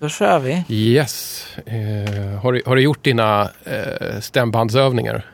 Då kör vi. Yes. Eh, har, du, har du gjort dina eh, stämbandsövningar?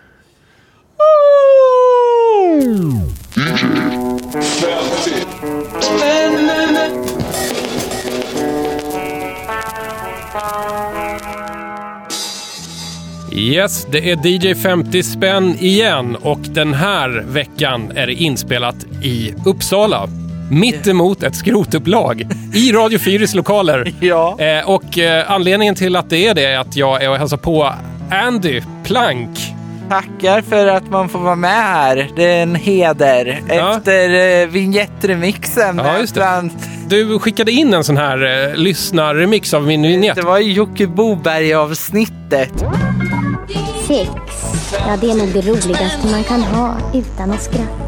Yes, det är DJ 50 spänn igen och den här veckan är det inspelat i Uppsala. Mitt emot ett skrotupplag i Radio Fyris lokaler. Ja. Eh, och eh, anledningen till att det är det är att jag är och hälsar på Andy Plank. Tackar för att man får vara med här. Det är en heder. Ja. Efter eh, vignettremixen. Ja, just det. Du skickade in en sån här eh, lyssnarremix av min vignett. det var ju Jocke Boberg-avsnittet. Sex. Ja, det är nog det roligaste man kan ha utan att skratta.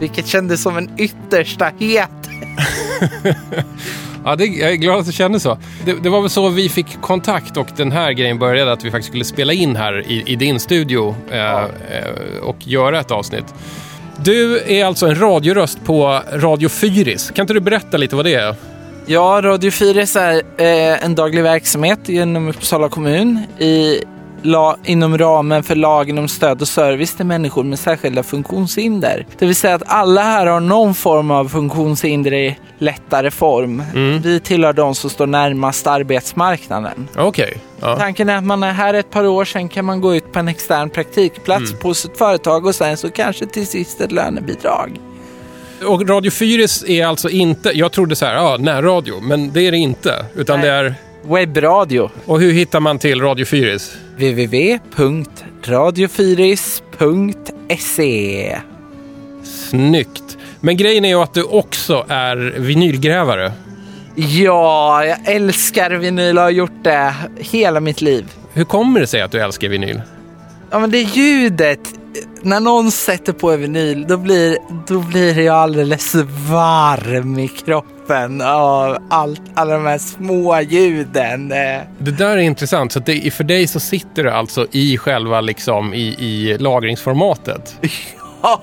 Vilket kändes som en yttersta het. Ja, det, jag är glad att du känner så. Det, det var väl så vi fick kontakt och den här grejen började att vi faktiskt skulle spela in här i, i din studio eh, eh, och göra ett avsnitt. Du är alltså en radioröst på Radio Fyris. Kan inte du berätta lite vad det är? Ja, Radio Fyris är eh, en daglig verksamhet inom Uppsala kommun i, la, inom ramen för lagen om stöd och service till människor med särskilda funktionshinder. Det vill säga att alla här har någon form av funktionshinder i lättare form. Vi tillhör de som står närmast arbetsmarknaden. Okej. Ja. Tanken är att man är här ett par år, sen kan man gå ut på en extern praktikplats på sitt företag och sen så kanske till sist ett lönebidrag. Och Radio Fyris är alltså inte, jag trodde så här, ja, närradio, men det är det inte. Utan Nej. det är, Webbradio. och hur hittar man till Radio Fyris? www.radiofyris.se Snyggt. Men grejen är ju att du också är vinylgrävare. Ja, jag älskar vinyl och har gjort det hela mitt liv. Hur kommer det sig att du älskar vinyl? Ja, men det är ljudet. När någon sätter på en vinyl, då blir, då blir jag alldeles varm i kroppen av allt, alla de här små ljuden. Det där är intressant. Så det, för dig så sitter det alltså i själva liksom i, i lagringsformatet. Ja.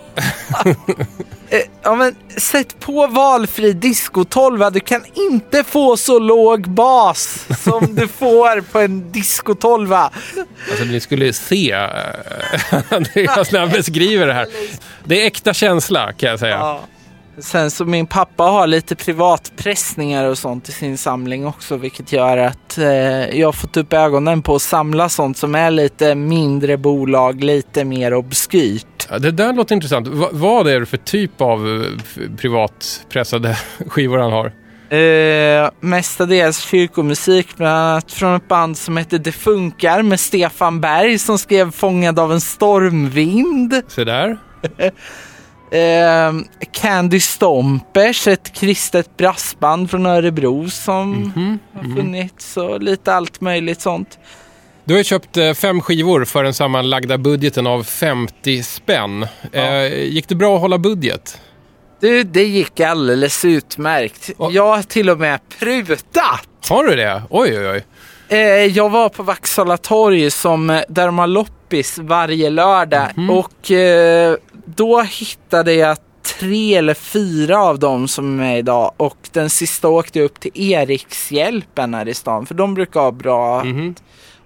Eh, ja, men sätt på valfri disco-tolva. Du kan inte få så låg bas som du får på en disco-tolva. Alltså ni skulle se eh, när jag beskriver det här. Det är äkta känsla kan jag säga. Ja. Sen så min pappa har lite privatpressningar och sånt i sin samling också vilket gör att eh, jag har fått upp ögonen på att samla sånt som är lite mindre bolag, lite mer obskyrt. Ja, Det där låter intressant. Va, vad är det för typ av eh, privatpressade skivor han har? Eh, mestadels kyrkomusik, bland annat från ett band som heter Det Funkar med Stefan Berg som skrev Fångad av en stormvind. Se där. Eh, Candy Stompers, ett kristet brassband från Örebro som har funnits och lite allt möjligt sånt. Du har köpt eh, fem skivor för den sammanlagda budgeten av 50 spänn. Eh, gick det bra att hålla budget? Du, det gick alldeles utmärkt. Och- Jag har till och med prutat. Har du det? Oj, oj, oj. Eh, jag var på Vaksala torg som, där de har loppis varje lördag och eh, då hittade jag tre eller fyra av dem som är med idag och den sista åkte jag upp till Erikshjälpen här i stan för de brukar ha bra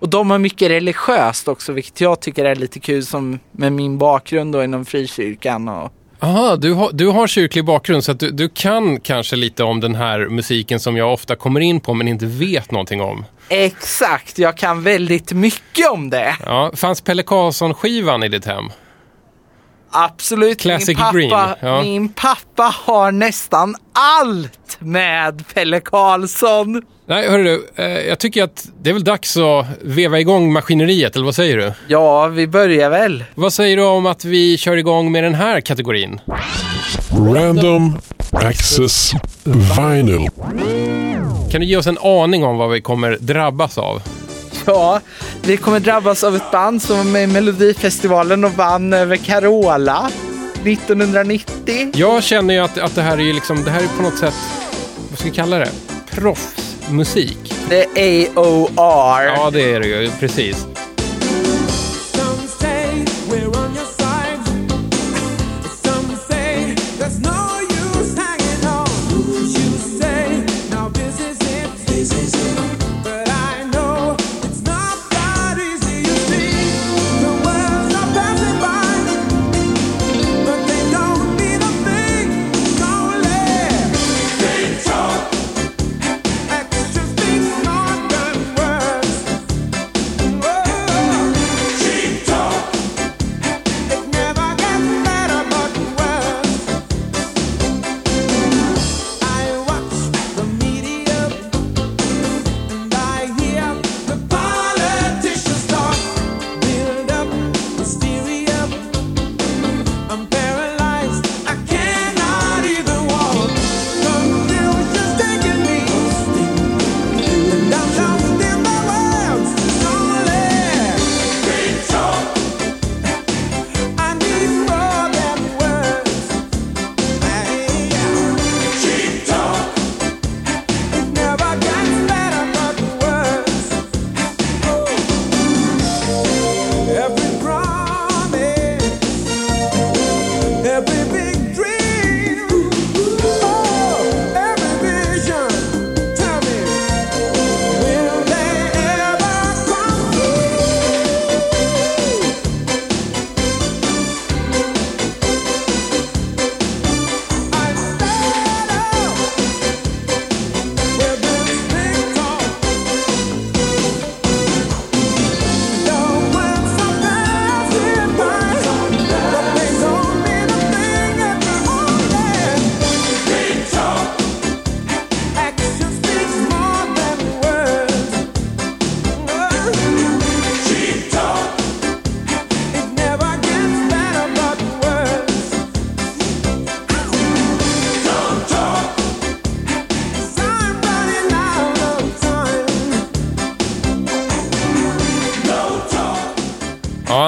och de har mycket religiöst också vilket jag tycker är lite kul som med min bakgrund då inom frikyrkan och Aha, du har, du har kyrklig bakgrund så du, du kan kanske lite om den här musiken som jag ofta kommer in på men inte vet någonting om. Exakt, jag kan väldigt mycket om det. Ja, fanns Pelle Karlsson-skivan i ditt hem? Absolut. Classic min, pappa, Green, ja. min pappa har nästan allt med Pelle Karlsson. Nej, hörru du, eh, jag tycker att det är väl dags att veva igång maskineriet, eller vad säger du? Ja, vi börjar väl. Vad säger du om att vi kör igång med den här kategorin? Random Access Vinyl. Kan du ge oss en aning om vad vi kommer drabbas av? Ja, vi kommer drabbas av ett band som var med i Melodifestivalen och vann över Carola 1990. Jag känner ju att, att det här är ju liksom, det här är på något sätt, vad ska vi kalla det? Proffsmusik. Det är AOR. Ja, det är det ju, precis.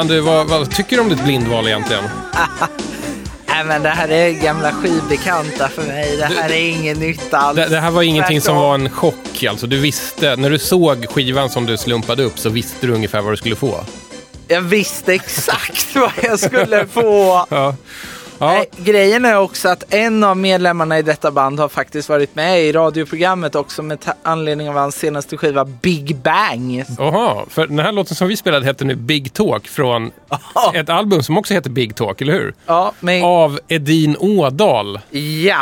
Du, vad, vad tycker du om ditt blindval egentligen? Nej men det här är gamla skivbekanta för mig. Det här är inget nytt alls. Det, det här var ingenting som Tvärtom. var en chock alltså. Du visste, när du såg skivan som du slumpade upp så visste du ungefär vad du skulle få. Jag visste exakt vad jag skulle få. Ja. Ja, grejen är också att en av medlemmarna i detta band har faktiskt varit med i radioprogrammet också med anledning av hans senaste skiva Big Bang. Jaha, för den här låten som vi spelade heter nu Big Talk från ett album som också heter Big Talk, eller hur? Ja, men Av Edin Ådal. ja.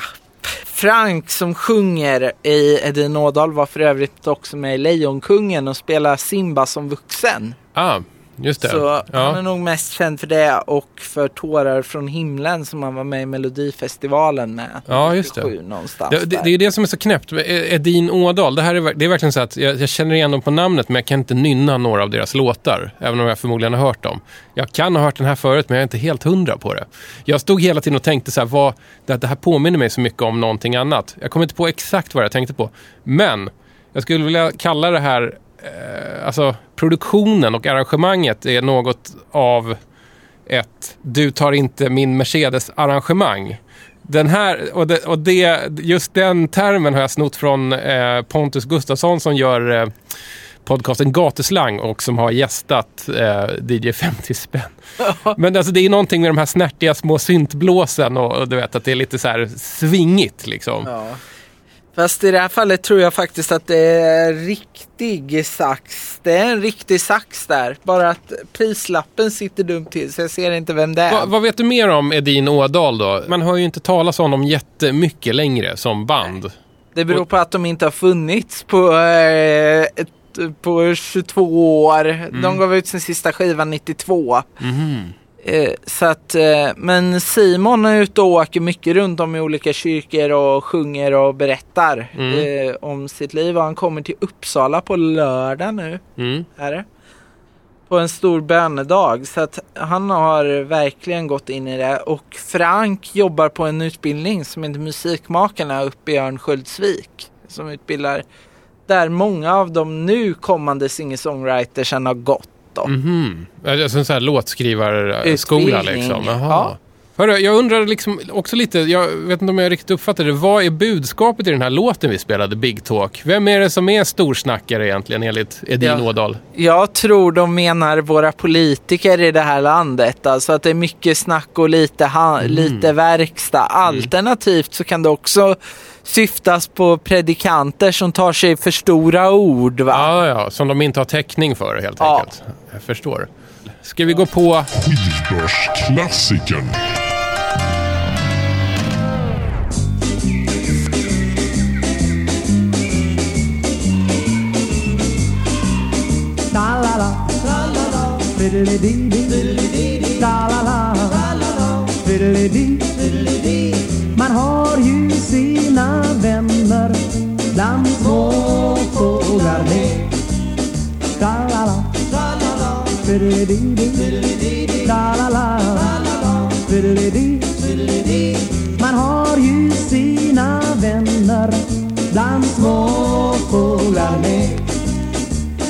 Frank som sjunger i Edin Ådal var för övrigt också med i Lejonkungen och spelar Simba som vuxen. Ah, just det. Så han är ja. nog mest känd för det och för Tårar från himlen som han var med i Melodifestivalen med. Ja, just det. 97 Någonstans Det, det, det är det som är så knäppt. med Edin Ådal, det, här är, det är verkligen så att jag, jag känner igen dem på namnet men jag kan inte nynna några av deras låtar. Även om jag förmodligen har hört dem. Jag kan ha hört den här förut men jag är inte helt hundra på det. Jag stod hela tiden och tänkte så här, vad, det, här påminner mig så mycket om någonting annat. Jag kommer inte på exakt vad jag tänkte på. Men jag skulle vilja kalla det här, alltså produktionen och arrangemanget är något av ett du tar inte min Mercedes-arrangemang. Den här, och, det, och det, just den termen har jag snott från eh, Pontus Gustafsson som gör eh, podcasten Gatuslang och som har gästat eh, DJ 50 spänn. Men alltså, det är någonting med de här snärtiga små syntblåsen och, och du vet att det är lite så här svingigt liksom. Ja. Fast i det här fallet tror jag faktiskt att det är riktig sax. Det är en riktig sax där. Bara att prislappen sitter dumt till så jag ser inte vem det är. Va, vad vet du mer om Edin Ådal då? Man hör ju inte talas om dem jättemycket längre som band. Det beror på att de inte har funnits på, eh, ett, på 22 år. Mm. De gav ut sin sista skiva 92. Mhm. Eh, så att, eh, men Simon är ute och åker mycket runt om i olika kyrkor och sjunger och berättar Mm. eh, om sitt liv. Och han kommer till Uppsala på lördag nu. Mm. Är det? På en stor bönedag. Så att han har verkligen gått in i det. Och Frank jobbar på en utbildning som heter Musikmakarna uppe i Örnsköldsvik. Som utbildar där många av de nu kommande singer-songwritersen har gått. Då. Mhm. Alltså en sån här låtskrivarskola liksom? Jaha. Ja. Hörru, jag undrar liksom också lite, jag vet inte om jag riktigt uppfattade det. Vad är budskapet i den här låten vi spelade, Big Talk? Vem är det som är storsnackare egentligen enligt Edin Ja. Ådal? Jag tror de menar våra politiker i det här landet. Alltså att det är mycket snack och lite, ha- lite verkstad. Alternativt så kan det också syftas på predikanter som tar sig för stora ord. Va? Ja, ja, som de inte har täckning för helt Ja. enkelt. Jag förstår. Ska vi gå på... Skivbörsklassikern. Man har ju sina vänner. Bland småfåglar med. La la la, fiddly-dee-dee, la la la, fiddly-dee. Man har ju sina vänner. Bland småfåglar med.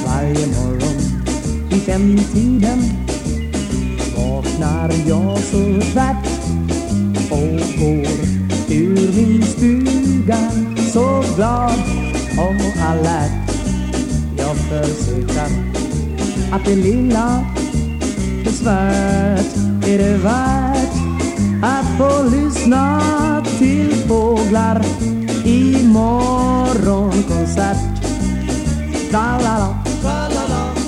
Varje morgon i femtiden vaknar jag så tvärt utan att det lilla besvärt är det värt att få lyssna till fåglar i morgonkonsert. La la la,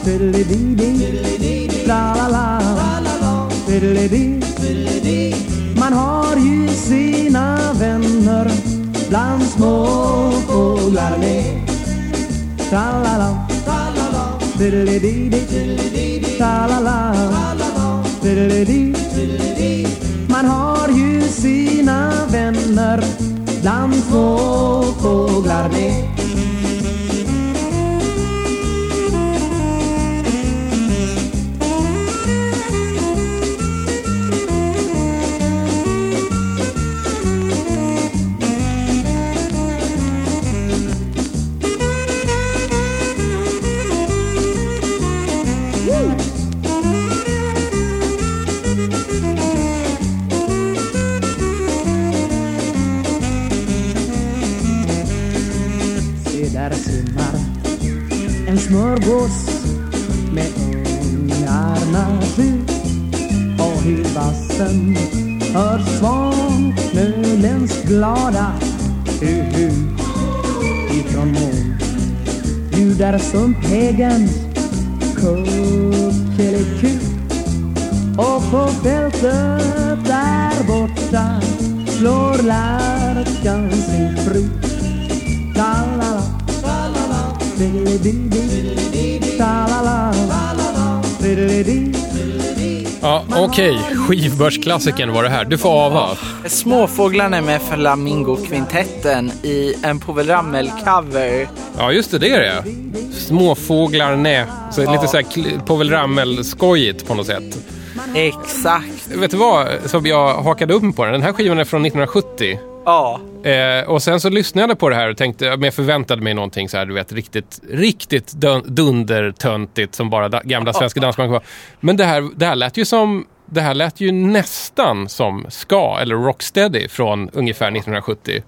fiddly-dee-dee, la la la, fiddly-dee. Man har ju sina vänner bland småfåglar med. La dee dee fiddly-dee-dee, la la la, fiddly-dee. Man har ju sina vänner bland småfåglar med. Ljudar sumphägens kuckeliku och på fältet där borta slår lärkan sin fru Ta-la-la, ta-la-la, diddeli-di-di, ta-la-la, diddeli-di. Ja, okej. Skivbörsklassikern var det här. Du får ava. Småfåglarna med Flamingokvintetten i en Povel Ramel-cover. Ja, just det. Det är det. Småfåglar, nej. Så är lite så här Povel Ramel-skojigt på något sätt. Exakt. Vet du vad som jag hakade upp på den? Den här skivan är från 1970. Ja. Eh, och sen så lyssnade jag på det här och tänkte, men jag förväntade mig någonting så här, du vet, riktigt, riktigt dun- dundertöntigt som bara da- gamla svenska dansband var. Men det här, det här lät ju som, det här lät ju nästan som ska eller rocksteady från ungefär 1970.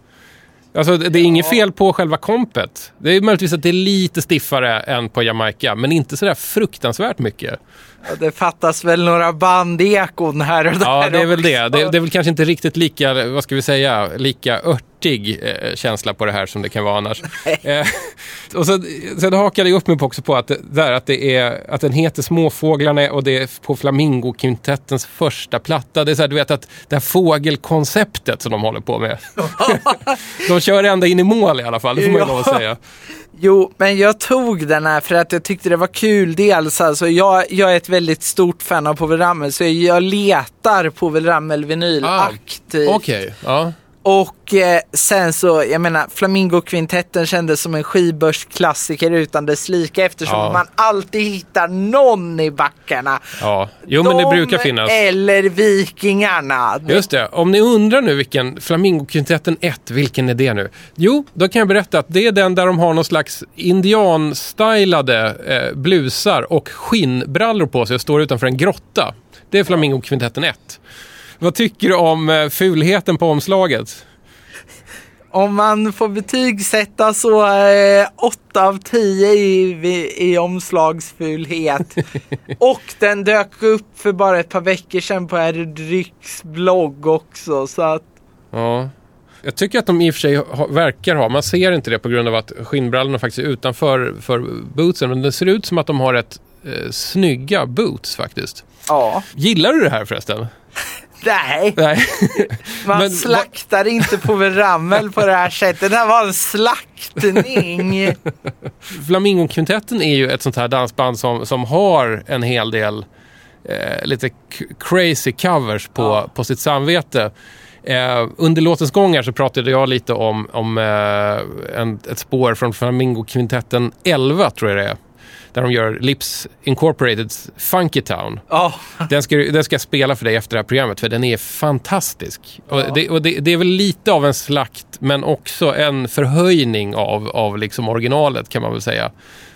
Alltså det är inget fel på själva kompet. Det är möjligtvis att det är lite stiffare än på Jamaica, men inte sådär fruktansvärt mycket. Och det fattas väl några bandekon här och där Ja, det är väl det. det. Det är väl kanske inte riktigt lika, vad ska vi säga, lika örtig eh, känsla på det här som det kan vara annars. eh, och så, sen hakade jag upp mig på också på att, det, där, att, det är, att den heter Småfåglarna och det är på Flamingo-kvintettens första platta. Det är så här, du vet att det här fågelkonceptet som de håller på med. de kör ända in i mål i alla fall, det får man ju lov att säga. Jo, men jag tog den här för att jag tyckte det var kul. Dels alltså, jag, jag är ett väldigt stort fan av Povel Ramel så jag letar Povel Ramel-vinyl Ah, aktivt. Okej, ja. Och eh, sen så, jag menar, Flamingo-kvintetten kändes som en skivbörsklassiker utan dess like eftersom Ja. man alltid hittar någon i backarna. ja. Jo, men det De brukar finnas. Eller Vikingarna. Just det. Om ni undrar nu vilken Flamingokvintetten 1, vilken är det nu? Jo, då kan jag berätta att det är den där de har någon slags indianstylade eh, blusar och skinnbrallor på sig och står utanför en grotta. Det är Flamingokvintetten 1. Vad tycker du om eh, fulheten på omslaget? Om man får betygsätta så eh, 8 av 10 i, i omslagsfulhet. och den dök upp för bara ett par veckor sedan på Ryks blogg också. Så att, Ja. Jag tycker att de i och för sig ha, verkar ha, man ser inte det på grund av att skinnbrallorna faktiskt är utanför för bootsen, men det ser ut som att de har ett eh, snygga boots faktiskt. ja. Gillar du det här förresten? Nej, Nej. man Men- slaktar inte på Rammel på det här sättet. Det här var en slaktning. Flamingokvintetten är ju ett sånt här dansband som, som har en hel del eh, lite crazy covers på, Ja. på sitt samvete. Eh, under låtens gång så pratade jag lite om, om eh, en, ett spår från Flamingokvintetten 11 tror jag det är. Där de gör Lips Incorporateds Funky Town. Ja, Den ska, den ska jag spela för dig efter det här programmet för den är fantastisk. Och, det, och det, det är väl lite av en slakt men också en förhöjning av, av liksom originalet kan man väl säga.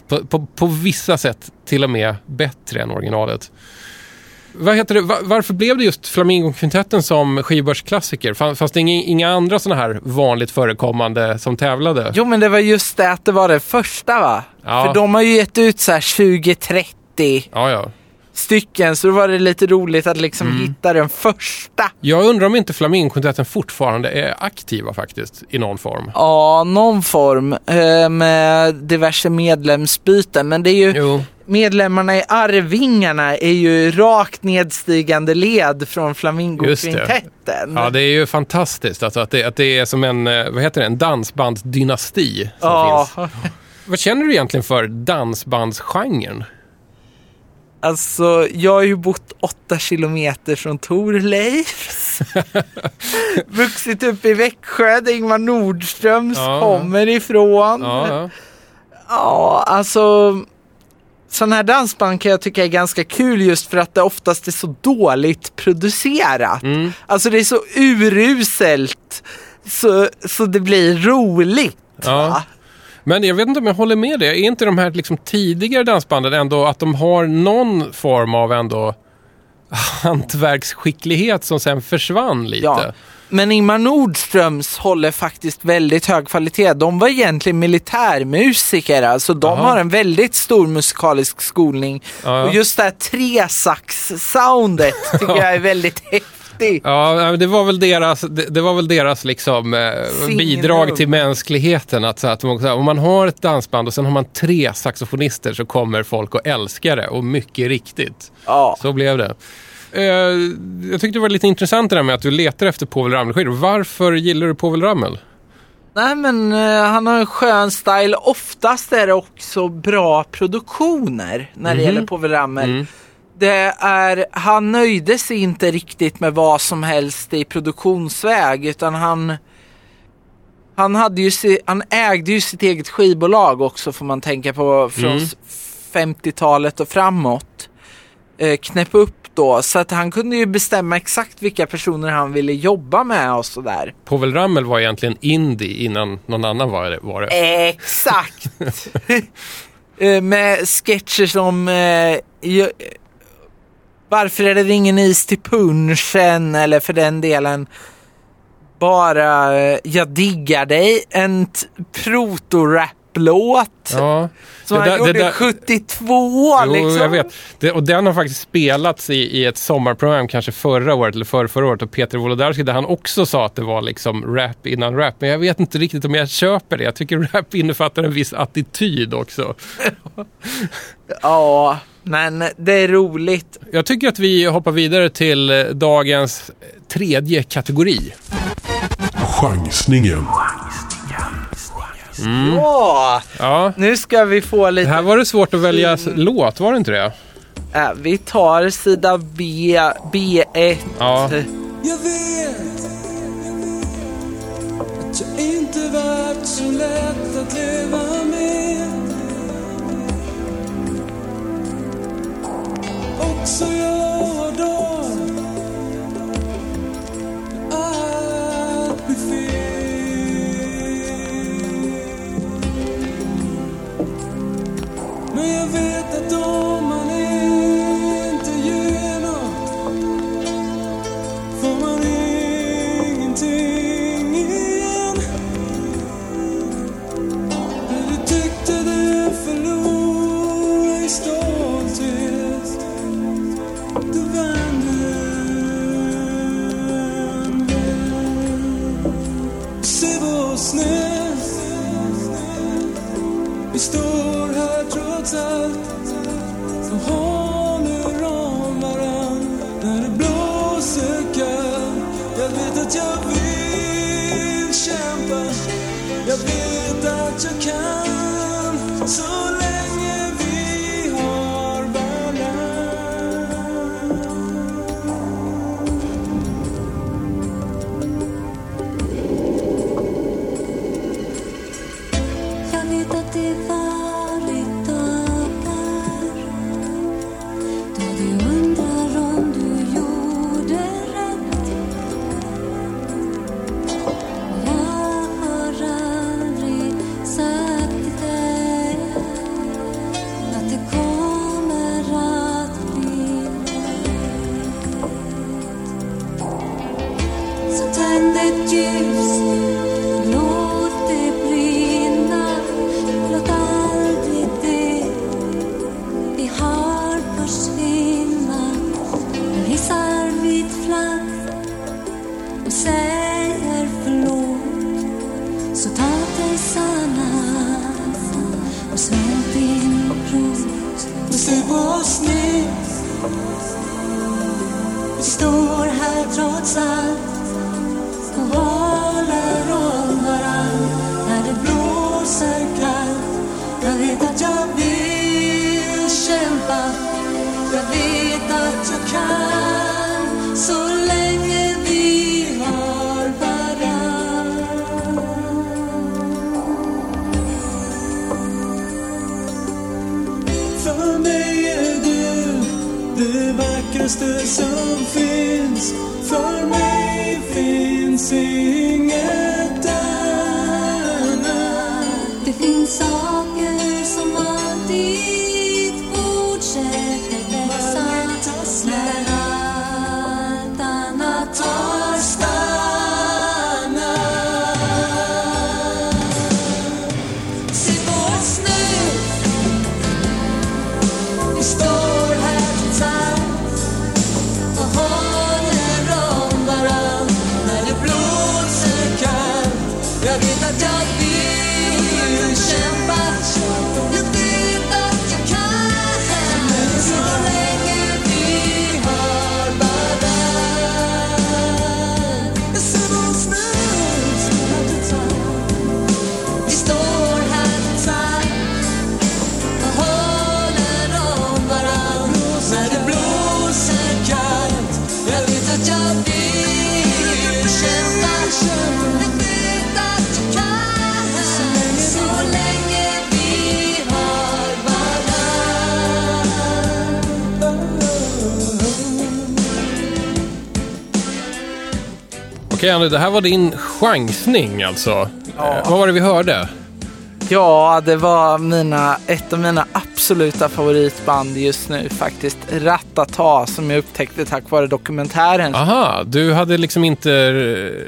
På, på, på vissa sätt till och med bättre än originalet. Vad heter det? Va- Varför blev det just Flamingokvintetten som skivbörsklassiker? Fann- Fanns det inga andra sådana här vanligt förekommande som tävlade? jo men det var just det att det var det första va? Ja. För de har ju gett ut så här 20-30 Ja, ja. Stycken så då var det lite roligt att liksom Mm. hitta den första. Jag undrar om inte Flamingokvintetten fortfarande är aktiva faktiskt i någon form. Ja, någon form eh, med diverse medlemsbyten. Men det är ju Jo. medlemmarna i Arvingarna är ju rakt nedstigande led från Flamingokvintetten. Ja, det är ju fantastiskt. Alltså att, det, att det är som en, eh, vad heter det, en dansbandsdynasti som Ja, finns. Vad känner du egentligen för dansbandsgenren? Alltså jag har ju bott åtta kilometer från Torleifs. Vuxit upp i Växjö där Ingmar Nordströms Ja. kommer ifrån. Ja, ja. Ja, alltså sådana här dansband kan jag tycka är ganska kul just för att det oftast är så dåligt producerat. Mm. Alltså det är så uruselt så, så det blir roligt. Ja. Men jag vet inte om jag håller med dig. Är inte de här liksom tidigare dansbanden ändå att de har någon form av ändå hantverksskicklighet som sen försvann lite. Ja. Men Ingmar Nordströms håller faktiskt väldigt hög kvalitet. De var egentligen militärmusiker, alltså de Jaha. har en väldigt stor musikalisk skolning. Ja. Och just det här tresax-soundet tycker jag är väldigt häftigt. Ja, det var väl deras, det, det var väl deras liksom, eh, bidrag till mänskligheten. Att, så att de, så här, om man har ett dansband och sen har man tre saxofonister så kommer folk att älska det. Och mycket riktigt. Ja. Så blev det. Eh, jag tyckte det var lite intressant det där med att du letar efter Povel Ramel-skivor. Varför gillar du Povel Ramel? Nej men eh, han har en skön style. Oftast är det också bra produktioner när det Mhm. gäller Povel Ramel. Mm. Det är, han nöjde sig inte riktigt med vad som helst i produktionsväg utan han han, hade ju, han ägde ju sitt eget skivbolag också får man tänka på från Mm. s- 50-talet och framåt. Eh, knäpp upp då så att han kunde ju bestämma exakt vilka personer han ville jobba med och sådär. Povel Ramel var egentligen indie innan någon annan var det. Var det. Exakt! Eh, Med sketcher som eh, Varför är det ingen is till punchen? Eller för den delen bara eh, Jag diggar dig. En t- proto-rap-låt. Ja. Som det han där- gjorde det där- 72 Jo, liksom. jag vet. Det, och den har faktiskt spelats i, i ett sommarprogram kanske förra året eller förra, förra året och Peter Wolodarski där han också sa att det var liksom rap innan rap. Men jag vet inte riktigt om jag köper det. Jag tycker rap innefattar en viss attityd också. Ja, men det är roligt. Jag tycker att vi hoppar vidare till eh, dagens tredje kategori. Chansningen. Ja, Ja, nu ska vi få lite här var det svårt att välja s- låt, var det inte det? Äh, vi tar sida B, B1. Ja. Jag vet att jag inte varit så lätt att leva med. Också jag har dagar när Okej Andy, det här var din chansning alltså. Eh, vad var det vi hörde? Ja, det var mina, ett av mina absoluta favoritband just nu faktiskt. Ratata som jag upptäckte tack vare dokumentären. Aha, du hade liksom inte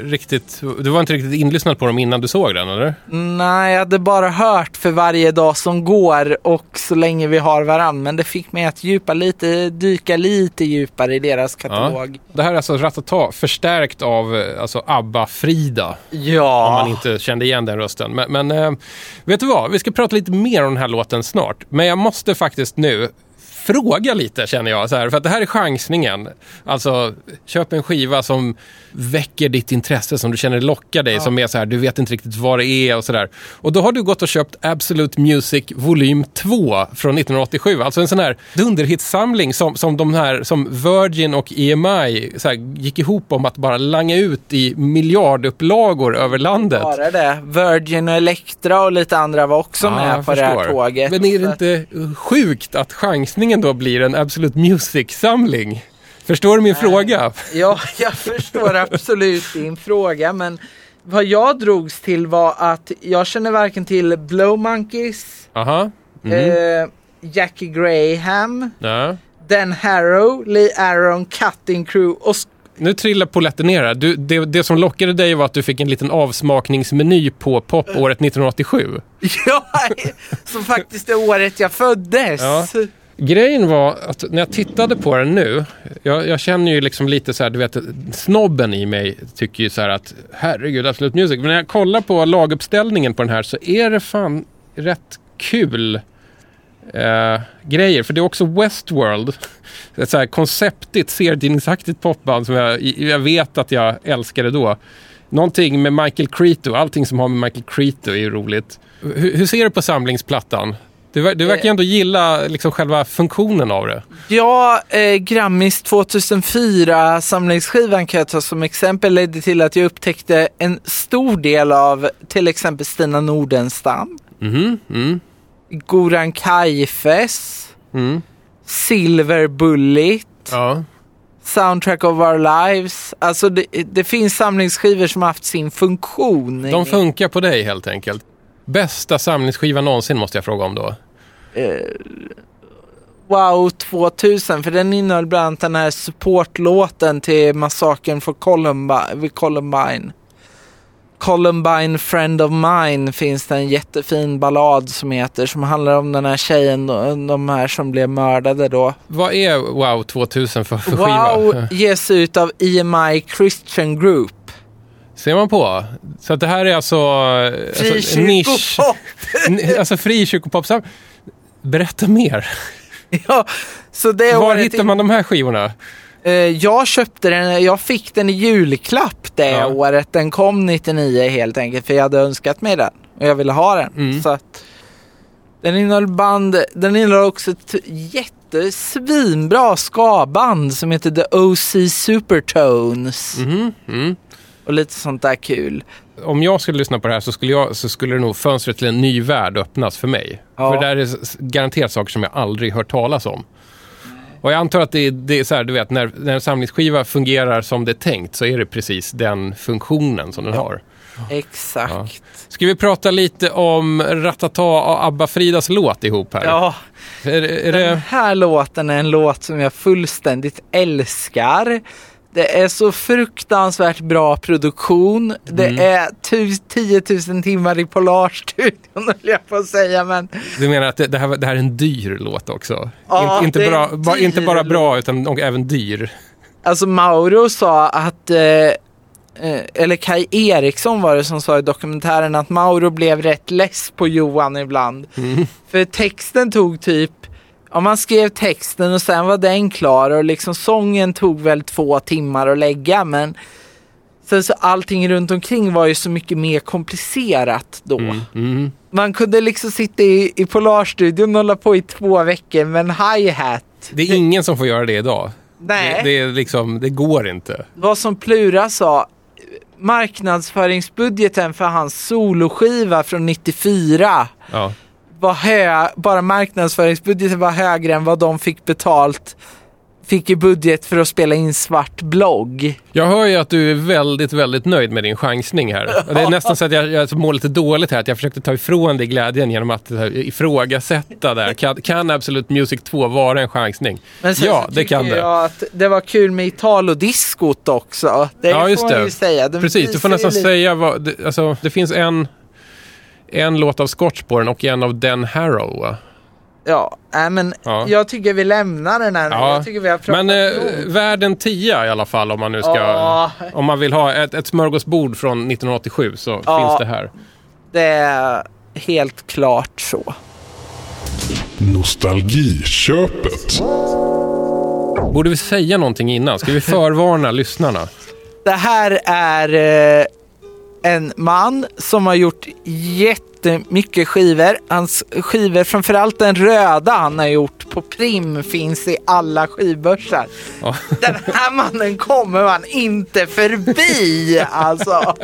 riktigt... Du var inte riktigt inlyssnad på dem innan du såg den, eller? Nej, jag hade bara hört för varje dag som går och så länge vi har varann. Men det fick mig att djupa lite, dyka lite djupare i deras katalog. Det här är alltså Ratata, förstärkt av eh, alltså ABBA-Frida. Ja. Om man inte kände igen den rösten. Men, men eh, vet du vad? Vi ska prata lite mer om den här låten snart. Men jag måste måste faktiskt nu fråga lite känner jag. Så här, för att det här är chansningen. Alltså, köp en skiva som väcker ditt intresse, som du känner lockar dig. Som är så här, du vet inte riktigt vad det är och sådär. Och då har du gått och köpt Absolute Music volym 2 från 1987. Alltså en sån här dunderhitssamling som, som de här, som Virgin och EMI så här, gick ihop om att bara langa ut i miljardupplagor över landet. Bara det. Virgin och Elektra och lite andra var också Ja, med på det här förstår. tåget. Men är det inte sjukt att chansningen då blir en Absolute Music-samling? Förstår du min fråga? Ja, jag förstår absolut din fråga, men vad jag drogs till var att jag känner varken till Blow Monkeys, Aha. Mhm. eh, Jackie Graham, Ja. Dan Harrow, Lee Aaron, Cutting Crew och Nu trillar polletten ner här. Du, det, det som lockade dig var att du fick en liten avsmakningsmeny på popåret 1987. ja, som faktiskt är året jag föddes. Ja. Grejen var att när jag tittade på den nu, jag, jag känner ju liksom lite så här, du vet, snobben i mig tycker ju så här att herregud, Absolut Music. Men när jag kollar på laguppställningen på den här så är det fan rätt kul eh, grejer. För det är också Westworld, ett så här konceptigt, serietidningsaktigt popband som jag, jag vet att jag älskade då. Någonting med Michael Creto, allting som har med Michael Creto är ju roligt. H hur ser du på samlingsplattan? Du, du verkar ju ändå gilla liksom själva funktionen av det. Ja, eh, Grammis 2004 samlingsskivan kan jag ta som exempel ledde till att jag upptäckte en stor del av till exempel Stina Nordenstam, Mhm, mm, Goran Kaifes, mm. Silver Bullet, Ja. Soundtrack of Our Lives. Alltså det, det finns samlingsskivor som har haft sin funktion. De funkar på dig helt enkelt. Bästa samlingsskiva någonsin måste jag fråga om då. Wow 2000, för den innehöll bland annat den här supportlåten till massakern för Columbine, vid Columbine. Columbine Friend of Mine finns det en jättefin ballad som heter, som handlar om den här tjejen, de de här som blev mördade då. Vad är Wow 2000 för, för skiva? Wow ges ut av EMI Christian Group. Ser man på? Så det här är alltså... alltså. Frikyrkopop! N- Alltså frikyrkopop. Berätta mer. Ja, så det Var året hittar man de här skivorna? Eh, jag köpte den, jag fick den i julklapp det Ja. året. Den kom 99 helt enkelt för jag hade önskat mig den och jag ville ha den. Mm. Så att den innehöll band, den innehöll också ett jättesvinbra ska-band som heter The OC Supertones Mhm, mm. Och lite sånt där kul. Om jag skulle lyssna på det här så skulle, jag, så skulle det nog fönstret till en ny värld öppnas för mig. Ja. För det där är garanterat saker som jag aldrig hört talas om. Och jag antar att det är, det är så här, du vet, när, när en samlingsskiva fungerar som det är tänkt så är det precis den funktionen som den har. Exakt. Ska vi prata lite om Ratata och Abba-Fridas låt ihop här? Ja, Är, är den det... här låten är en låt som jag fullständigt älskar. Det är så fruktansvärt bra produktion. Det Mm. är tu- 10 000 timmar i Polarstudion höll jag på att säga. Men Du menar att det, det, här, det här är en dyr låt också? Ja, inte, inte, en bara, inte bara bra utan och även dyr. alltså Mauro sa att eh, eh, eller Kai Eriksson var det som sa i dokumentären att Mauro blev rätt less på Johan ibland. Mm. För texten tog typ, om man skrev texten och sen var den klar och liksom sången tog väl två timmar att lägga men sen så allting runt omkring var ju så mycket mer komplicerat då. Mm. Man kunde liksom sitta i, i Polarstudion och hålla på i två veckor med en hi-hat. Det är ingen som får göra det idag. Nej. Det, det, är liksom, det går inte. vad som Plura sa, marknadsföringsbudgeten för hans soloskiva från 94 Ja. Var hö, bara marknadsföringsbudgeten var högre än vad de fick betalt fick ju budget för att spela in svart blogg. Jag hör ju att du är väldigt, väldigt nöjd med din chansning här. Det är nästan så att jag, jag mår lite dåligt här, att jag försökte ta ifrån dig glädjen genom att eh, ifrågasätta där. Kan, kan Absolute Music 2 vara en chansning? Men sen Ja, så det kan det. jag att det var kul med Italo-diskot också. Det Ja, just får man det. ju säga. Den Precis, du får nästan lite- säga vad... Det, alltså, det finns en, en låt av Scotch på den och en av Den Harrow? Ja, nej, men Ja. jag tycker vi lämnar den här nu. Ja, Jag tycker vi har pratat Men eh, nog. värd en tia i alla fall om man nu ska... Ja. Om man vill ha ett, ett smörgåsbord från 1987 så Ja. finns det här. Det är helt klart så. Nostalgiköpet. Borde vi säga någonting innan? Ska vi förvarna lyssnarna? Det här är eh, en man som har gjort jättemycket skivor. Hans skivor, framförallt den röda han har gjort på Prim, finns i alla skivbörsar. Oh. Den här mannen kommer man inte förbi alltså.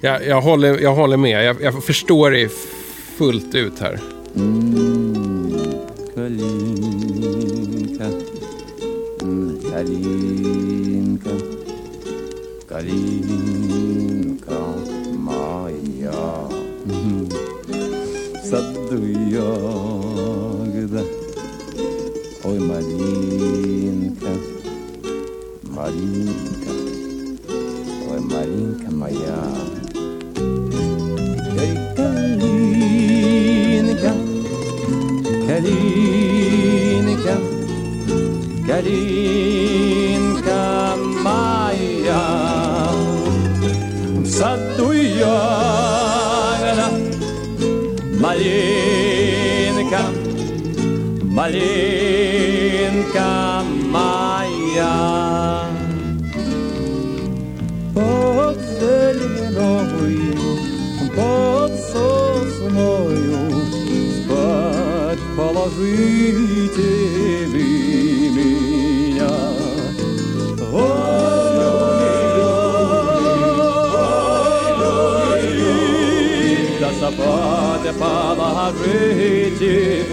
Jag, jag, håller, jag håller med. Jag, jag förstår dig fullt ut här. Mm, kalinka. Mm, kalinka. Kalinka. М, В саду ягода, ой, малинка, малинка, ой, малинка моя. Эй, калинка, Калинка, Калинка Саду ягода, малинка, малинка моя. Под зеленою, под сосною Спать положите 바다 되지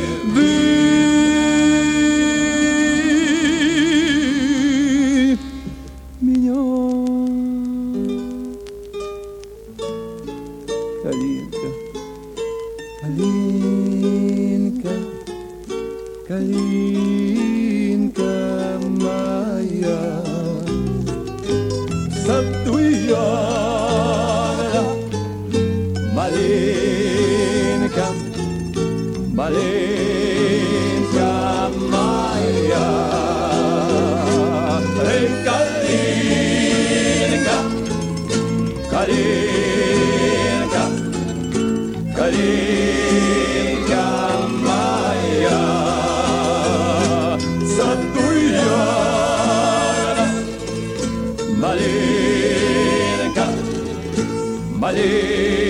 day.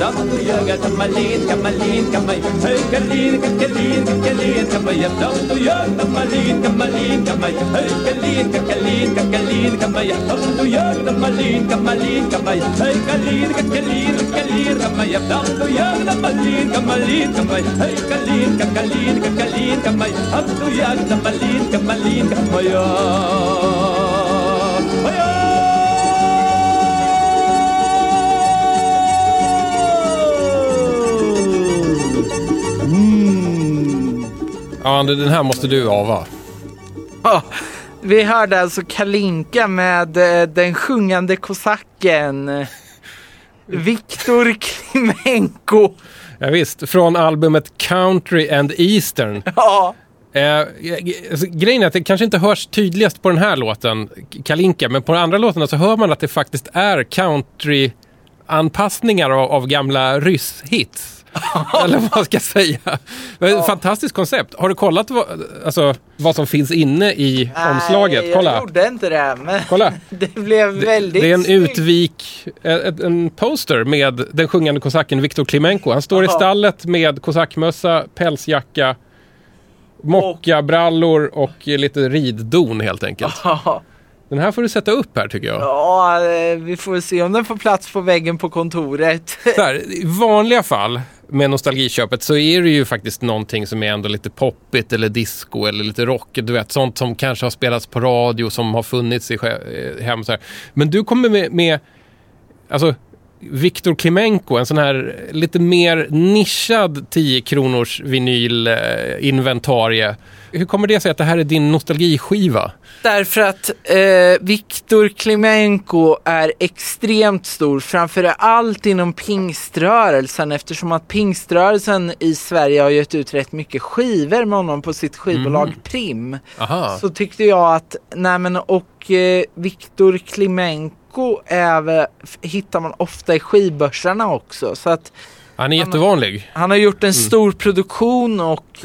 ضغط يا كملين كملين كمي هي كلين ككلين ككلين كمي ضغط يا كملين كملين كمي هي كلين ككلين ككلين كمي ضغط يا كملين كملين كمي هي كلين ككلين ككلين كمي ضغط يا كملين كملين كمي هي كلين ككلين ككلين كمي ضغط يا كملين كملين كمي Ja, Ander, den här måste du ava. Ja, vi hörde alltså Kalinka med eh, den sjungande kosacken. eh, Viktor Klimenko. Ja, visst, från albumet Country and Eastern. Ja, Eh, alltså, grejen är att det kanske inte hörs tydligast på den här låten, Kalinka, men på de andra låtarna så hör man att det faktiskt är country-anpassningar av, av gamla ryss-hits. Eller vad ska jag säga? Men Fantastiskt koncept. Har du kollat vad, alltså, vad som finns inne i omslaget? Nej, Kolla. jag gjorde inte det. Men Kolla. det blev väldigt Det är en snyggt. utvik, en, en poster med den sjungande kosacken Viktor Klimenko. Han står i Jaha. stallet med kosackmössa, pälsjacka, mockabrallor och lite riddon helt enkelt. Ja, Den här får du sätta upp här tycker jag. Ja, eh, vi får se om den får plats på väggen på kontoret. Här, I vanliga fall med nostalgiköpet så är det ju faktiskt någonting som är ändå lite poppigt eller disco eller lite rock. Du vet, sånt som kanske har spelats på radio som har funnits i eh, hem. Så här. Men du kommer med, med alltså, Viktor Klimenko, en sån här lite mer nischad 10 kronors vinylinventarie. Hur kommer det sig att det här är din nostalgiskiva? Därför att eh, Viktor Klimenko är extremt stor, framför allt inom pingströrelsen eftersom att pingströrelsen i Sverige har gett ut rätt mycket skivor med honom på sitt skivbolag Prim. Aha. Så tyckte jag att, nej men och eh, Viktor Klimenko är, väl- f- hittar man ofta i skivbörsarna också. Så att Han är jättevanlig. han har gjort en stor produktion och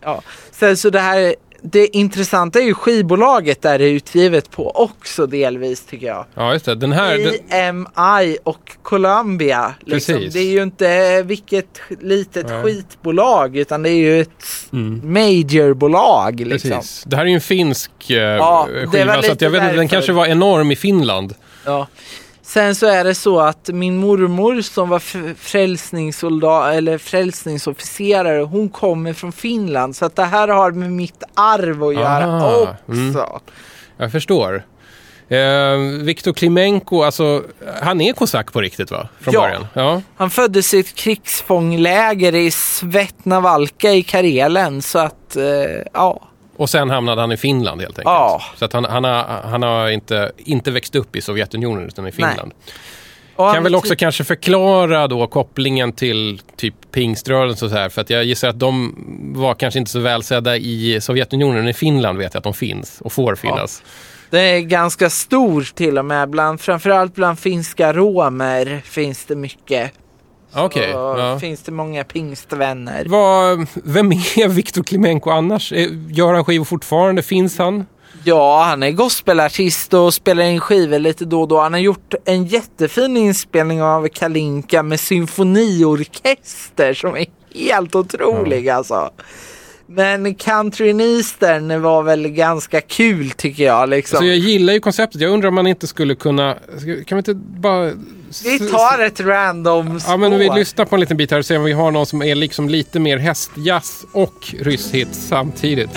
ja, så, så det här det intressanta är ju skivbolaget där det är utgivet på också delvis tycker jag. Ja, just det. Den här... Den, EMI och Columbia. Liksom. Precis. Det är ju inte vilket litet Nej. skitbolag utan det är ju ett majorbolag. Liksom. precis. Det här är ju en finsk eh, Ja, skiva, så jag vet inte, den kanske var enorm i Finland. Ja. Sen så är det så att min mormor som var frälsningssoldat eller frälsningsofficerare, hon kommer från Finland. Så att det här har med mitt arv att göra Aha, också. mm. Jag förstår. Eh, Viktor Klimenko, alltså, han är kosack på riktigt va? Från Ja. början? Ja. Han föddes i ett krigsfångläger i Svetnavalka i Karelen. Så att, eh, ja. Och sen hamnade han i Finland helt enkelt. Ja. Så att han, han har, han har inte, inte växt upp i Sovjetunionen utan i Finland. Och Kan väl också typ- kanske förklara då kopplingen till typ pingströrelsen och så här. För att jag gissar att de var kanske inte så välsedda i Sovjetunionen. I Finland vet jag att de finns och får finnas. Det är ganska stor till och med. Bland, framförallt bland finska romer finns det mycket. Och ja. finns det många pingstvänner. Vad- vem är Viktor Klimenko annars? Gör han skivor fortfarande? Finns han? Ja, han är gospelartist och spelar in skivor lite då och då. Han har gjort en jättefin inspelning av Kalinka med symfoniorkester som är helt otrolig alltså. Men Country in Eastern var väl ganska kul tycker jag liksom. Så jag gillar ju konceptet. Jag undrar om man inte skulle kunna... Kan vi inte bara... Vi tar ett random spår. Ja, men vi lyssnar på en liten bit här och ser om vi har någon som är liksom lite mer hästjazz och rysshit samtidigt.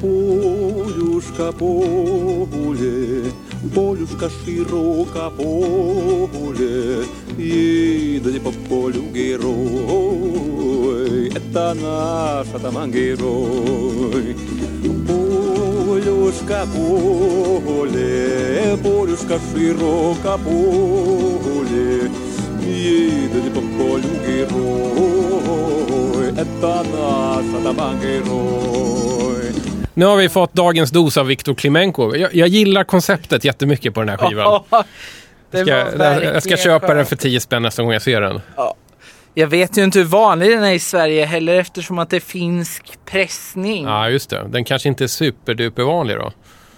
Полюшка поле, полюшка широко поле, едет по полю герой, это наш атаман герой. Полюшка поле, полюшка широко поле, едет по полю герой, это наш атаман герой. Nu har vi fått dagens dos av Viktor Klimenko. Jag, jag gillar konceptet jättemycket på den här skivan. det Ska, var jag, jag verkligen ska köpa den skönt. för 10 spänn nästa gång jag ser den. Jag vet ju inte hur vanlig den är i Sverige heller eftersom att det är finsk pressning. Ja, just det. Den kanske inte är superduper vanlig då.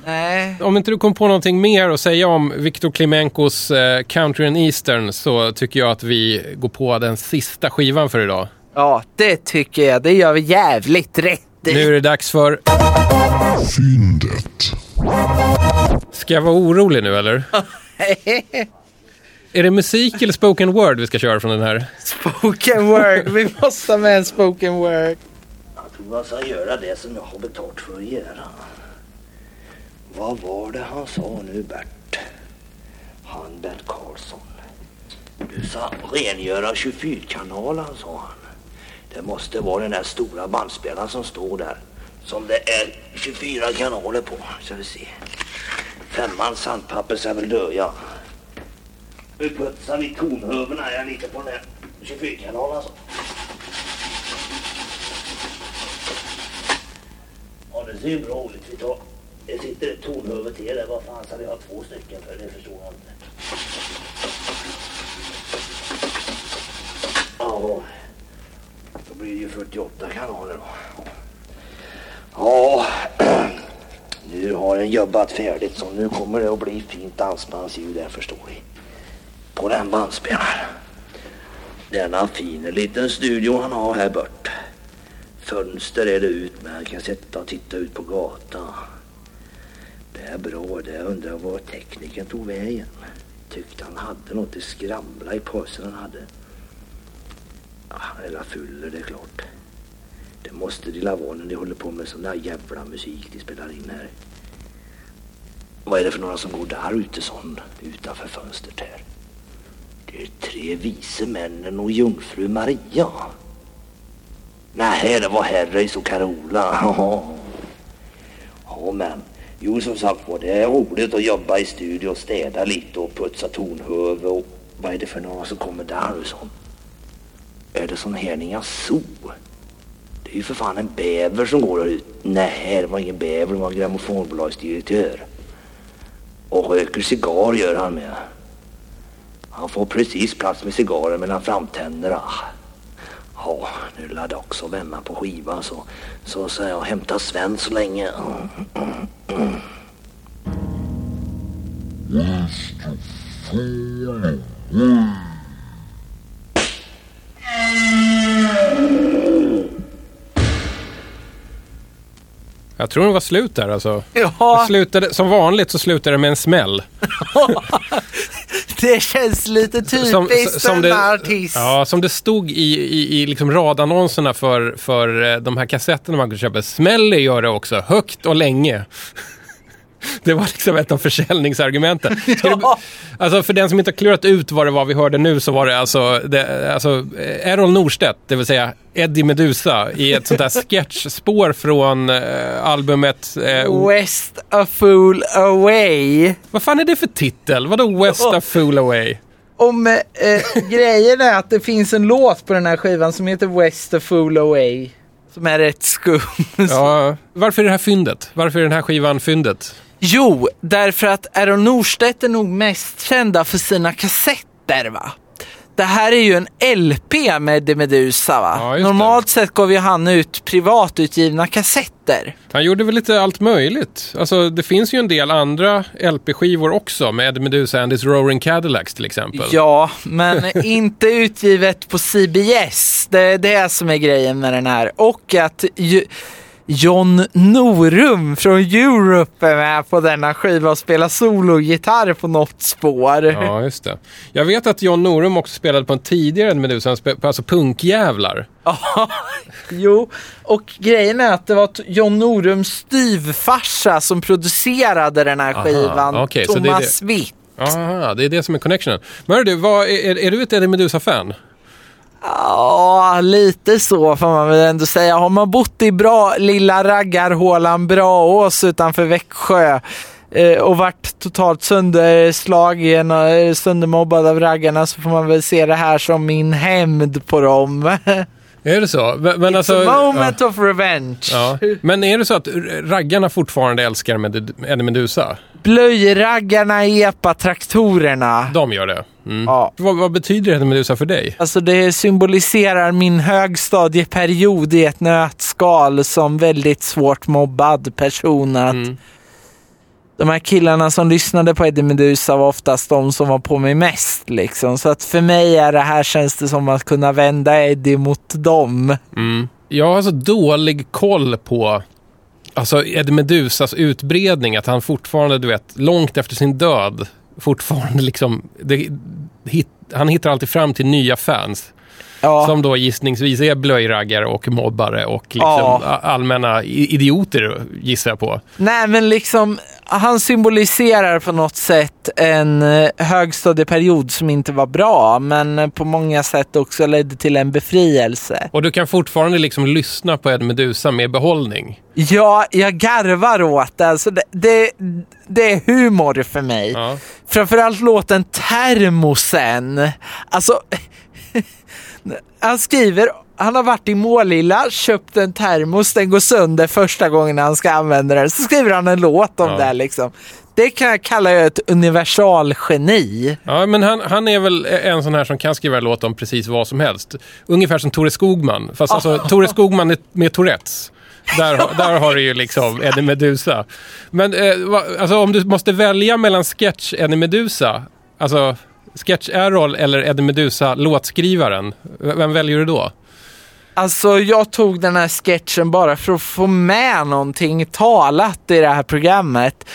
Nej. Om inte du kom på någonting mer att säga om Viktor Klimenkos eh, Country and Eastern så tycker jag att vi går på den sista skivan för idag. Ja, det tycker jag. Det gör vi jävligt rätt i. Nu är det dags för... Fyndet. Ska jag vara orolig nu eller? är det musik eller spoken word vi ska köra från den här? spoken word. Vi måste ha med en spoken word. Jag tror jag ska göra det som jag har betalt för att göra. Vad var det han sa nu Bert? Han Bert Karlsson. Du sa rengöra 24-kanalen sa han. Det måste vara den där stora bandspelaren som står där. Som det är 24 kanaler på. Ska vi se. Femman sandpapper ska väl döja. Nu putsar vi tonhöverna jag lite på den här 24-kanalen alltså. Ja, det ser ju bra ut. Vi tar... Det sitter ett tonhuvud till där. Vad fan ska vi ha två stycken för? Det förstår jag inte. Ja, då blir det ju 48 kanaler då. Ja, nu har den jobbat färdigt så nu kommer det att bli fint dansbandsljud där förstår ni. På den bandspelaren. Denna fina liten studio han har här bort. fönster är det ut med. Han kan sitta och titta ut på gatan. Det är bra det. Undrar var teknikern tog vägen. Tyckte han hade något att skramla i påsen han hade. Ja, han är la fuller det är klart. Det måste de la vara när de håller på med sån där jävla musik de spelar in här. Vad är det för några som går där ute sån utanför fönstret här? De tre vise männen och jungfru Maria. Nej, det var Harrys och Carola. Ja, men jo, som sagt var, det är roligt att jobba i studio och städa lite och putsa tonhöve och vad är det för några som kommer där nu sånt? Är det sån Herninga zoo? Det är ju för fan en bäver som går där ute. Nej, det var ingen bäver, det var en grammofonbolagsdirektör. Och röker cigarr gör han med. Han får precis plats med cigarren mellan framtänderna. Ja, nu är det att vända på skivan så, så ska jag hämta Sven så länge. Jag tror det var slut där alltså. Det Ja, slutade, som vanligt så slutade det med en smäll. det känns lite typiskt för en det, artist. ja, som det stod i, i, i liksom radannonserna för, för eh, de här kassetterna man kunde köpa. Smäller gör det också, högt och länge. Det var liksom ett av försäljningsargumenten. Du, alltså för den som inte har klurat ut vad det var vi hörde nu så var det alltså, det, alltså eh, Errol Norstedt, det vill säga Eddie Meduza i ett sånt där sketchspår från eh, albumet eh, West a fool away. Vad fan är det för titel? Vadå West a Fool Away? Om eh, grejen är att det finns en låt på den här skivan som heter West a fool away. Som är rätt skum. Ja, varför är det här fyndet? Varför är den här skivan fyndet? Jo, därför att Aaron Norstedt är nog mest kända för sina kassetter va? Det här är ju en LP med De Medusa va? Ja, just det. Normalt sett gav ju han ut privatutgivna kassetter. Han gjorde väl lite allt möjligt. Alltså, det finns ju en del andra LP-skivor också med Eddie Meduza and his Roaring Cadillacs till exempel. Ja, men inte utgivet på CBS. Det är det som är grejen med den här. Och att ju, John Norum från Europe är med på denna skiva och spelar sologitarr på något spår. Ja, just det. Jag vet att John Norum också spelade på en tidigare på alltså punkjävlar. Ja, jo. Och grejen är att det var John Norums styvfarsa som producerade den här Aha, skivan. det är Thomas. Witt. Aha, det är det som är connectionen. Men hör du, vad, är, är du ett Eddie Meduza-fan? Ja, lite så får man väl ändå säga. Har man bott i bra lilla raggarhålan Braås utanför Växjö eh, och varit totalt sönderslagen och eh, söndermobbad av raggarna så får man väl se det här som min hämnd på dem. Är det så? Men, men It's alltså, a moment ja, of revenge. ja. Men är det så att raggarna fortfarande älskar med Eddie Meduza? Blöjraggarna epatraktorerna. De gör det? Mm. Ja. Vad, vad betyder Eddie Meduza för dig? Alltså det symboliserar min högstadieperiod i ett nötskal som väldigt svårt mobbad person. Att Mm. De här killarna som lyssnade på Eddie Meduza var oftast de som var på mig mest. Liksom. Så att för mig är det här känns det som att kunna vända Eddie mot dem. Mm. Jag har så dålig koll på alltså Eddie Medusas utbredning, att han fortfarande, du vet, långt efter sin död, fortfarande liksom, det, hit, han hittar alltid fram till nya fans. Ja, Som då gissningsvis är blöjraggare och mobbare och liksom Ja. allmänna idioter gissar jag på. Nej men liksom, han symboliserar på något sätt en eh, högstadieperiod som inte var bra men eh, på många sätt också ledde till en befrielse. Och du kan fortfarande liksom lyssna på Eddie Meduza med behållning. Ja, jag garvar åt det. Alltså det, det. Det är humor för mig. Ja. Framförallt låten Termosen. Alltså, han skriver, han har varit i Målilla, köpt en termos, den går sönder första gången han ska använda den. Så skriver han en låt om Ja. det liksom. Det kan jag kalla ett universalgeni. Ja, men han, han är väl en sån här som kan skriva låt om precis vad som helst. Ungefär som Tore Skogman. Fast alltså, Tore Skogman med Tourettes. Där, har- där har du ju liksom Eddie Meduza. Men eh, alltså, om du måste välja mellan sketch Eddie Meduza, alltså sketch Errol eller Eddie Meduza låtskrivaren, vem väljer du då? Alltså jag tog den här sketchen bara för att få med någonting talat i det här programmet.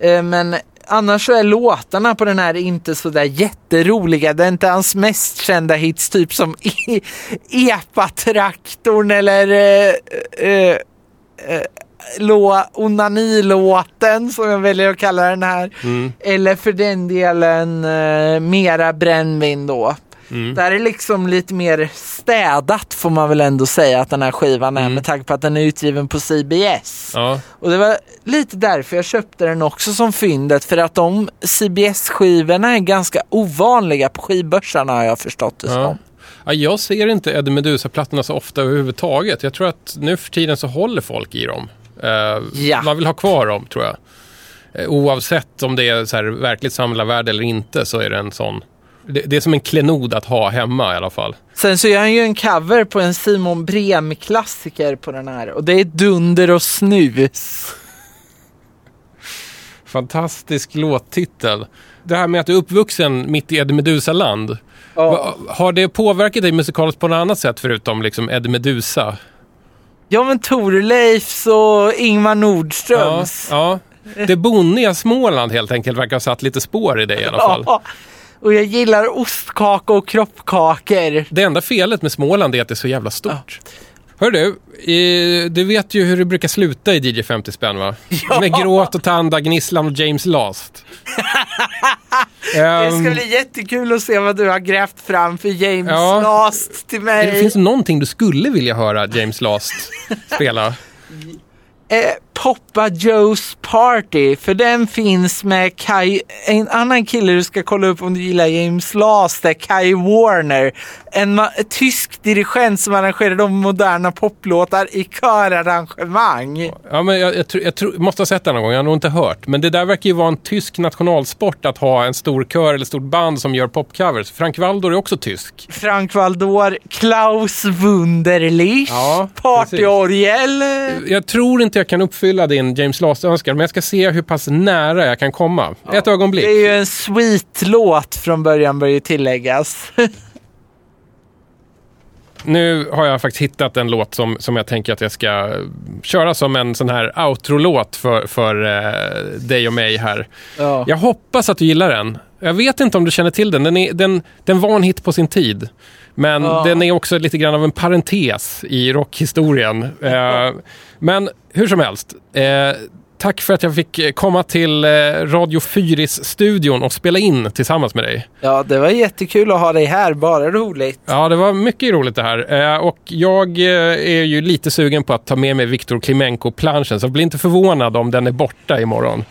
Eh, men annars så är låtarna på den här inte så där jätteroliga. Det är inte hans mest kända hits, typ som E- Epa-traktorn eller eh, eh, eh, lå, onanilåten som jag väljer att kalla den här. Eller för den delen eh, Mera brännvin då. Där är liksom lite mer städat får man väl ändå säga att den här skivan är med tanke på att den är utgiven på CBS. Ja. Och det var lite därför jag köpte den också som fyndet för att de CBS-skivorna är ganska ovanliga på skivbörsarna har jag förstått det Ja. som. Ja, jag ser inte Eddie Meduza-plattorna så ofta överhuvudtaget. Jag tror att nu för tiden så håller folk i dem. Eh, Ja. Man vill ha kvar dem, tror jag. Eh, oavsett om det är så här verkligt samlarvärde eller inte så är det en sån... Det, det är som en klenod att ha hemma i alla fall. Sen så gör han ju en cover på en Simon Brem-klassiker på den här och det är Dunder och snus. Fantastisk låttitel. Det här med att du är uppvuxen mitt i Eddie Meduza-land. Va- Har det påverkat dig musikaliskt på något annat sätt förutom liksom Eddie Meduza? Ja men Torleifs och Ingmar Nordströms. Ja, ja. Det boniga Småland helt enkelt verkar ha satt lite spår i dig i alla fall. Ja. Och jag gillar ostkaka och kroppkakor. Det enda felet med Småland är att det är så jävla stort. Hör du, du vet ju hur det brukar sluta i DJ 50 spänn va? Ja. Med gråt och tanda, gnisslan och James Last. Det Ehm, ska bli jättekul att se vad du har grävt fram för James Ja. Last till mig. det finns någonting du skulle vilja höra James Last spela. eh, Poppa Joe's Party, för den finns med Kai, en annan kille du ska kolla upp om du gillar James Last, Kai Warner. En tysk dirigent som arrangerar de moderna poplåtar i körarrangemang. Ja, men jag, jag, jag tror, måste ha sett den någon gång, jag har nog inte hört. Men det där verkar ju vara en tysk nationalsport att ha en stor kör eller stort band som gör popcovers. Frank Waldor är också tysk. Frank Valdor, Klaus Wunderlich, Ja, partyorgel. Jag tror inte jag kan uppfylla din James Last-önskan, men jag ska se hur pass nära jag kan komma. Ett ögonblick. Det är ju en sweet-låt från början bör ju tilläggas. Nu har jag faktiskt hittat en låt som, som jag tänker att jag ska köra som en sån här outro-låt för, för eh, dig och mig här. Ja. Jag hoppas att du gillar den. Jag vet inte om du känner till den. Den, är, den, den var en hit på sin tid. Men Ja. den är också lite grann av en parentes i rockhistorien. Eh, men hur som helst. Eh, tack för att jag fick komma till eh, Radio Fyris-studion och spela in tillsammans med dig. ja, det var jättekul att ha dig här, bara roligt. Ja, det var mycket roligt det här. Eh, och jag eh, är ju lite sugen på att ta med mig Viktor Klimenko-planschen, så bli inte förvånad om den är borta imorgon.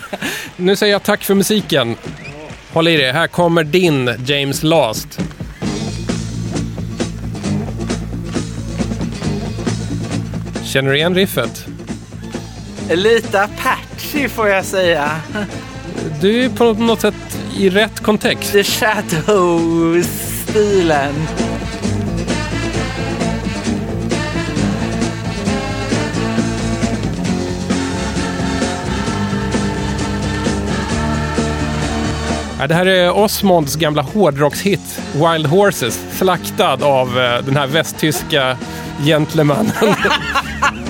nu säger jag tack för musiken. Håll i dig, här kommer din James Last. Känner du igen riffet? Lite Apache får jag säga. Du är på något sätt i rätt kontext. The Shadows-stilen. Ja, det här är Osmonds gamla hårdrockshit Wild Horses, slaktad av eh, den här västtyska gentlemannen.